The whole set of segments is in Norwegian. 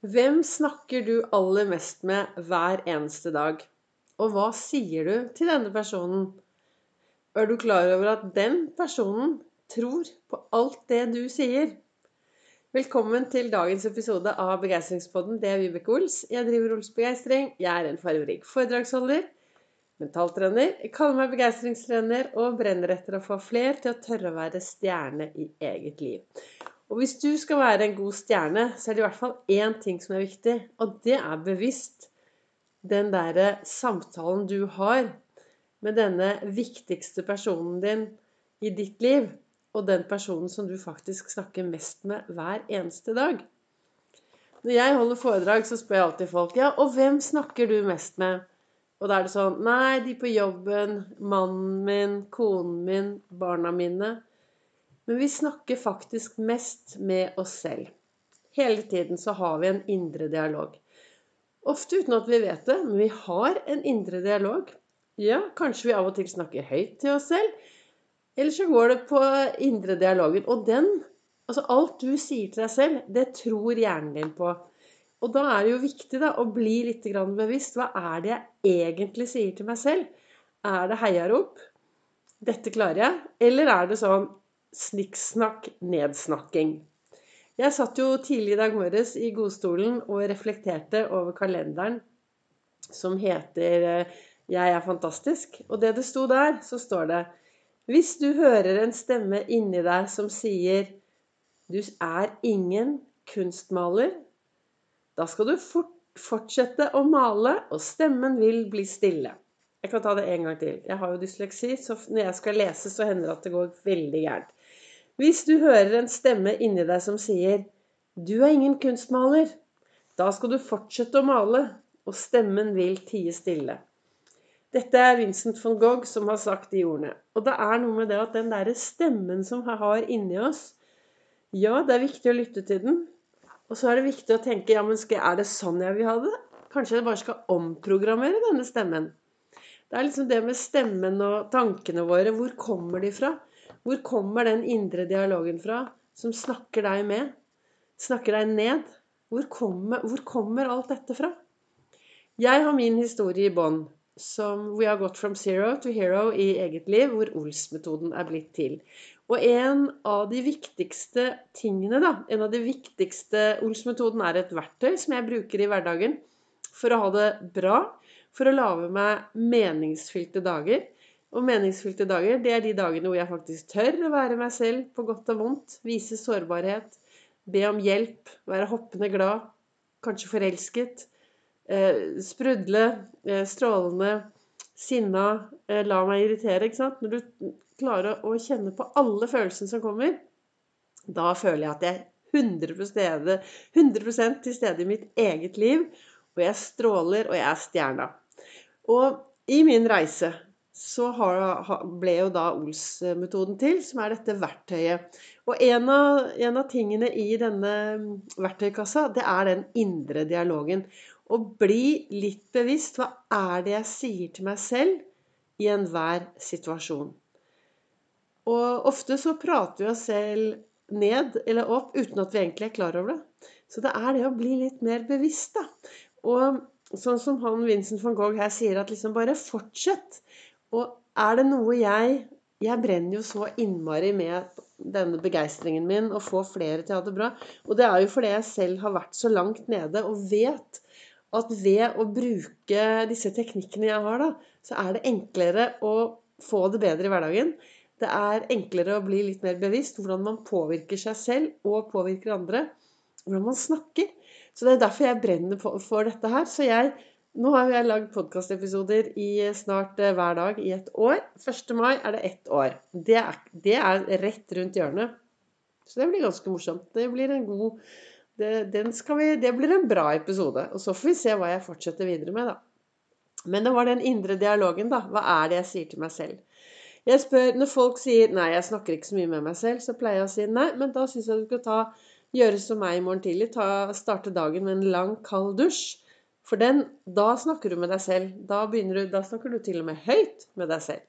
Hvem snakker du aller mest med hver eneste dag? Og hva sier du til denne personen? Er du klar over at den personen tror på alt det du sier? Velkommen til dagens episode av Begeistringspodden. Det er Vibeke Ols. Jeg driver Ols Begeistring. Jeg er en fargerik foredragsholder, mentaltrener. Jeg kaller meg begeistringstrener og brenner etter å få fler til å tørre å være stjerne i eget liv. Og hvis du skal være en god stjerne, så er det i hvert fall én ting som er viktig, og det er bevisst. Den derre samtalen du har med denne viktigste personen din i ditt liv, og den personen som du faktisk snakker mest med hver eneste dag. Når jeg holder foredrag, så spør jeg alltid folk ja, og hvem snakker du mest med? Og da er det sånn Nei, de på jobben, mannen min, konen min, barna mine. Men vi snakker faktisk mest med oss selv. Hele tiden så har vi en indre dialog. Ofte uten at vi vet det, men vi har en indre dialog. Ja, kanskje vi av og til snakker høyt til oss selv. Eller så går det på indre dialogen. Og den, altså alt du sier til deg selv, det tror hjernen din på. Og da er det jo viktig da, å bli litt bevisst. Hva er det jeg egentlig sier til meg selv? Er det heiarop? Dette klarer jeg. Eller er det sånn snikksnakk, nedsnakking. Jeg satt jo tidlig i dag morges i godstolen og reflekterte over kalenderen som heter eh, 'Jeg er fantastisk'. Og det det sto der, så står det Hvis du hører en stemme inni deg som sier 'Du er ingen kunstmaler', da skal du fort fortsette å male, og stemmen vil bli stille. Jeg kan ta det en gang til. Jeg har jo dysleksi, så når jeg skal lese, så hender det at det går veldig gærent. Hvis du hører en stemme inni deg som sier 'Du er ingen kunstmaler', da skal du fortsette å male, og stemmen vil tie stille. Dette er Vincent van Gogh som har sagt de ordene. Og det er noe med det at den derre stemmen som vi har inni oss Ja, det er viktig å lytte til den. Og så er det viktig å tenke ja, men er det sånn jeg vil ha det? Kanskje jeg bare skal omprogrammere denne stemmen? Det er liksom det med stemmen og tankene våre. Hvor kommer de fra? Hvor kommer den indre dialogen fra som snakker deg med? Snakker deg ned? Hvor kommer, hvor kommer alt dette fra? Jeg har min historie i bånn, som We har Got From Zero to Hero i eget liv, hvor Ols-metoden er blitt til. Og en av de viktigste tingene, da, en av de viktigste Ols-metoden er et verktøy som jeg bruker i hverdagen for å ha det bra, for å lage meg meningsfylte dager. Og meningsfylte dager, det er de dagene hvor jeg faktisk tør å være meg selv på godt og vondt. Vise sårbarhet. Be om hjelp. Være hoppende glad. Kanskje forelsket. Eh, sprudle. Eh, strålende. Sinna. Eh, la meg irritere. ikke sant? Når du klarer å kjenne på alle følelsene som kommer, da føler jeg at jeg er 100, 100 til stede i mitt eget liv. Og jeg stråler, og jeg er stjerna. Og i min reise så ble jo da Ols-metoden til, som er dette verktøyet. Og en av, en av, tingene i denne verktøykassa, det er den indre dialogen. Å bli litt bevisst. Hva er det jeg sier til meg selv i enhver situasjon? Og ofte så prater vi oss selv ned eller opp uten at vi egentlig er klar over det. Så det er det å bli litt mer bevisst, da. Og sånn som han Vincent van Gogh her sier, at liksom bare fortsett. Og er det noe jeg Jeg brenner jo så innmari med denne begeistringen min å få flere til å ha det bra. Og det er jo fordi jeg selv har vært så langt nede og vet at ved å bruke disse teknikkene jeg har, da, så er det enklere å få det bedre i hverdagen. Det er enklere å bli litt mer bevisst hvordan man påvirker seg selv og påvirker andre. Hvordan man snakker. Så det er derfor jeg brenner for dette her. Så jeg nå har jeg lagd podkastepisoder i snart eh, hver dag i et år. 1. mai er det ett år. Det er, det er, rett rundt hjørnet. Så det blir ganske morsomt. Det blir en god det, vi, det, blir en bra episode. Og så får vi se hva jeg fortsetter videre med, da. Men det var den indre dialogen, da. Hva er det jeg sier til meg selv? Jeg spør, Når folk sier 'nei, jeg snakker ikke så mye med meg selv', så pleier jeg å si 'nei', men da syns jeg du skal ta, gjøre som meg i morgen tidlig. Ta, starte dagen med en lang, kald dusj. For den, da snakker du med deg selv. Da, du, da snakker du til og med høyt med deg selv.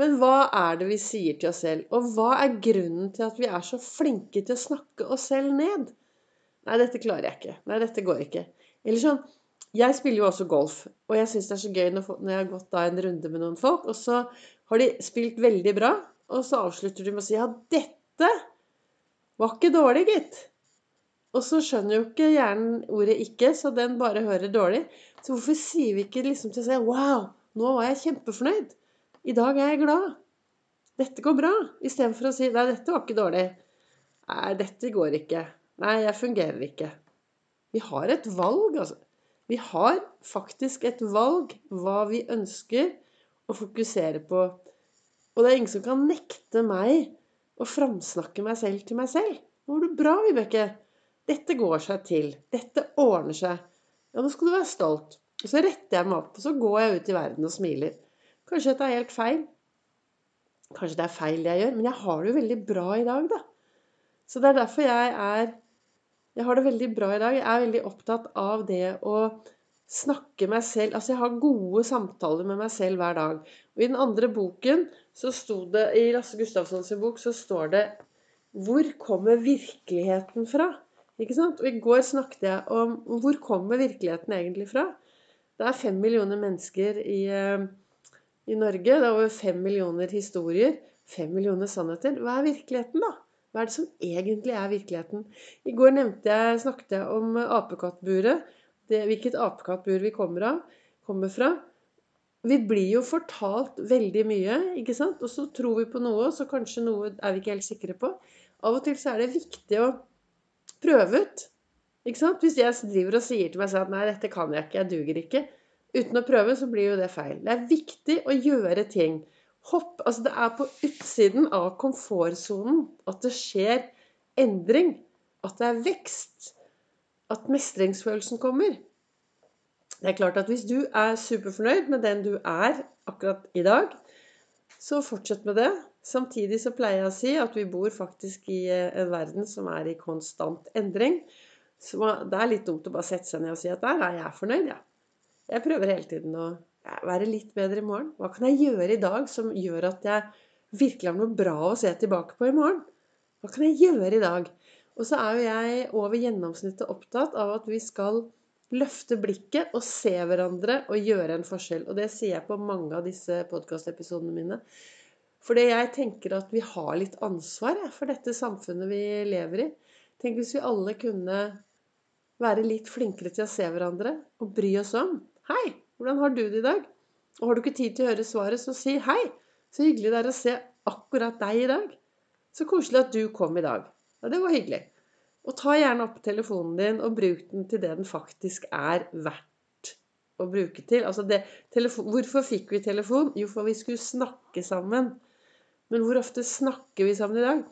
Men hva er det vi sier til oss selv? Og hva er grunnen til at vi er så flinke til å snakke oss selv ned? Nei, dette klarer jeg ikke. Nei, dette går ikke. Eller sånn Jeg spiller jo også golf, og jeg syns det er så gøy når jeg har gått da en runde med noen folk, og så har de spilt veldig bra, og så avslutter de med å si ja, dette var ikke dårlig, gitt. Og så skjønner jo ikke hjernen ordet 'ikke', så den bare hører dårlig. Så hvorfor sier vi ikke liksom til seg 'wow, nå var jeg kjempefornøyd'. I dag er jeg glad. Dette går bra. Istedenfor å si 'nei, dette var ikke dårlig'. Nei, dette går ikke. Nei, jeg fungerer ikke. Vi har et valg, altså. Vi har faktisk et valg hva vi ønsker å fokusere på. Og det er ingen som kan nekte meg å framsnakke meg selv til meg selv. 'Nå var du bra, Vibeke. Dette går seg til. Dette ordner seg.' Ja, nå skal du være stolt. Og så retter jeg meg opp, og så går jeg ut i verden og smiler. Kanskje dette er helt feil. Kanskje det er feil det jeg gjør, men jeg har det jo veldig bra i dag, da. Så det er derfor jeg er jeg har det veldig bra i dag. Jeg er veldig opptatt av det å snakke meg selv Altså jeg har gode samtaler med meg selv hver dag. Og i den andre boken så sto det I Lasse Gustavssons bok så står det Hvor kommer virkeligheten fra? Ikke sant? Og i går snakket jeg om hvor kommer virkeligheten egentlig fra? Det er fem millioner mennesker i, eh, i Norge. Det er over fem millioner historier. Fem millioner sannheter. Hva er virkeligheten, da? Hva er det som egentlig er virkeligheten? I går jeg, snakket jeg om apekattburet. Hvilket apekattbur vi kommer, av, kommer fra. Vi blir jo fortalt veldig mye, ikke sant? Og så tror vi på noe, så kanskje noe er vi ikke helt sikre på. Av og til så er det viktig å prøve ut. Hvis jeg driver og sier til meg selv at nei, dette kan jeg ikke, jeg duger ikke. Uten å prøve, så blir jo det feil. Det er viktig å gjøre ting. Hopp, altså det er på utsiden av komfortsonen at det skjer endring. At det er vekst. At mestringsfølelsen kommer. Det er klart at hvis du er superfornøyd med den du er akkurat i dag, så fortsett med det. Samtidig så pleier jeg å si at vi bor faktisk i eh, en verden som er i konstant endring. Så det er litt dumt å bare sette seg ned og si at der er jeg fornøyd, ja. Jeg prøver hele tiden å være litt bedre i morgen? Hva kan jeg gjøre i dag som gjør at jeg virkelig har noe bra å se tilbake på i morgen? Hva kan jeg gjøre i dag? Og så er jo jeg over gjennomsnittet opptatt av at vi skal løfte blikket og se hverandre og gjøre en forskjell. Og det sier jeg på mange av disse podkastepisodene mine. Fordi jeg tenker at vi har litt ansvar for dette samfunnet vi lever i. Tenk hvis vi alle kunne være litt flinkere til å se hverandre og bry oss om. Hei! Hvordan har du det i dag? Og har du ikke tid til å høre svaret, så si hei. Så hyggelig det er å se akkurat deg i dag. Så koselig at du kom i dag. Ja, det var hyggelig. Og ta gjerne opp telefonen din og bruk den til det den faktisk er verdt å bruke til. Altså det, hvorfor fikk vi telefon? Jo, for vi skulle snakke sammen. Men hvor ofte snakker vi sammen i dag?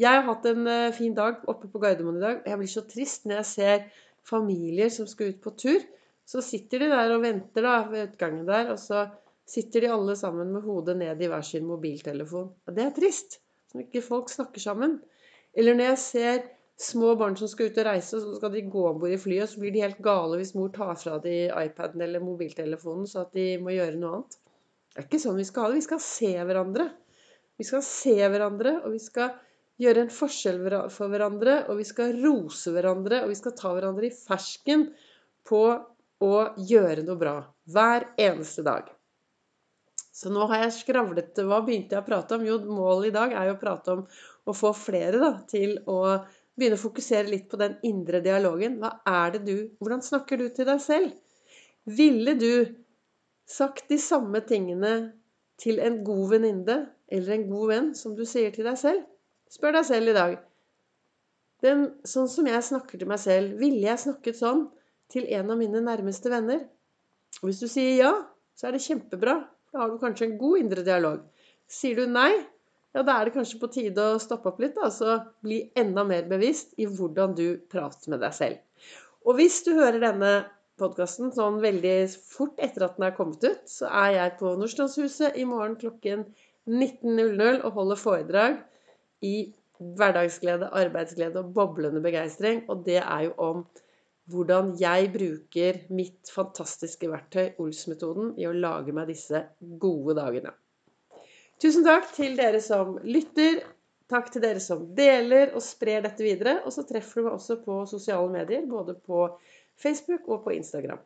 Jeg har hatt en uh, fin dag oppe på Gardermoen i dag. Og jeg blir så trist når jeg ser familier som skal ut på tur. Så sitter de der og venter da, ved utgangen der, og så sitter de alle sammen med hodet ned i hver sin mobiltelefon. Og det er trist. Når ikke folk snakker sammen. Eller når jeg ser små barn som skal ut og reise, og så skal de gå om bord i flyet, og så blir de helt gale hvis mor tar fra de iPaden eller mobiltelefonen, så at de må gjøre noe annet. Det er ikke sånn vi skal ha det. Vi skal se hverandre. Vi skal se hverandre, og vi skal gjøre en forskjell for hverandre, og vi skal rose hverandre, og vi skal ta hverandre i fersken på å gjøre noe bra hver eneste dag. Så nå har jeg skravlet Hva begynte jeg å prate om? Jo, målet i dag er jo å prate om å få flere da, til å begynne å fokusere litt på den indre dialogen. Hva er det du Hvordan snakker du til deg selv? Ville du sagt de samme tingene til en god venninne eller en god venn som du sier til deg selv? Spør deg selv i dag. Den, sånn som jeg snakker til meg selv, ville jeg snakket sånn til en av mine nærmeste venner? Og hvis du sier ja, så er det kjempebra. Da har du kanskje en god indre dialog. Sier du nei, ja, da er det kanskje på tide å stoppe opp litt. så bli enda mer bevisst i hvordan du prater med deg selv. Og hvis du hører denne podkasten sånn veldig fort etter at den er kommet ut, så er jeg på Nordstrandshuset i morgen klokken 19.00 og holder foredrag i hverdagsglede, arbeidsglede og boblende begeistring. Og det er jo om hvordan jeg bruker mitt fantastiske verktøy, Ols-metoden, i å lage meg disse gode dagene. Tusen takk til dere som lytter. Takk til dere som deler og sprer dette videre. Og så treffer du meg også på sosiale medier, både på Facebook og på Instagram.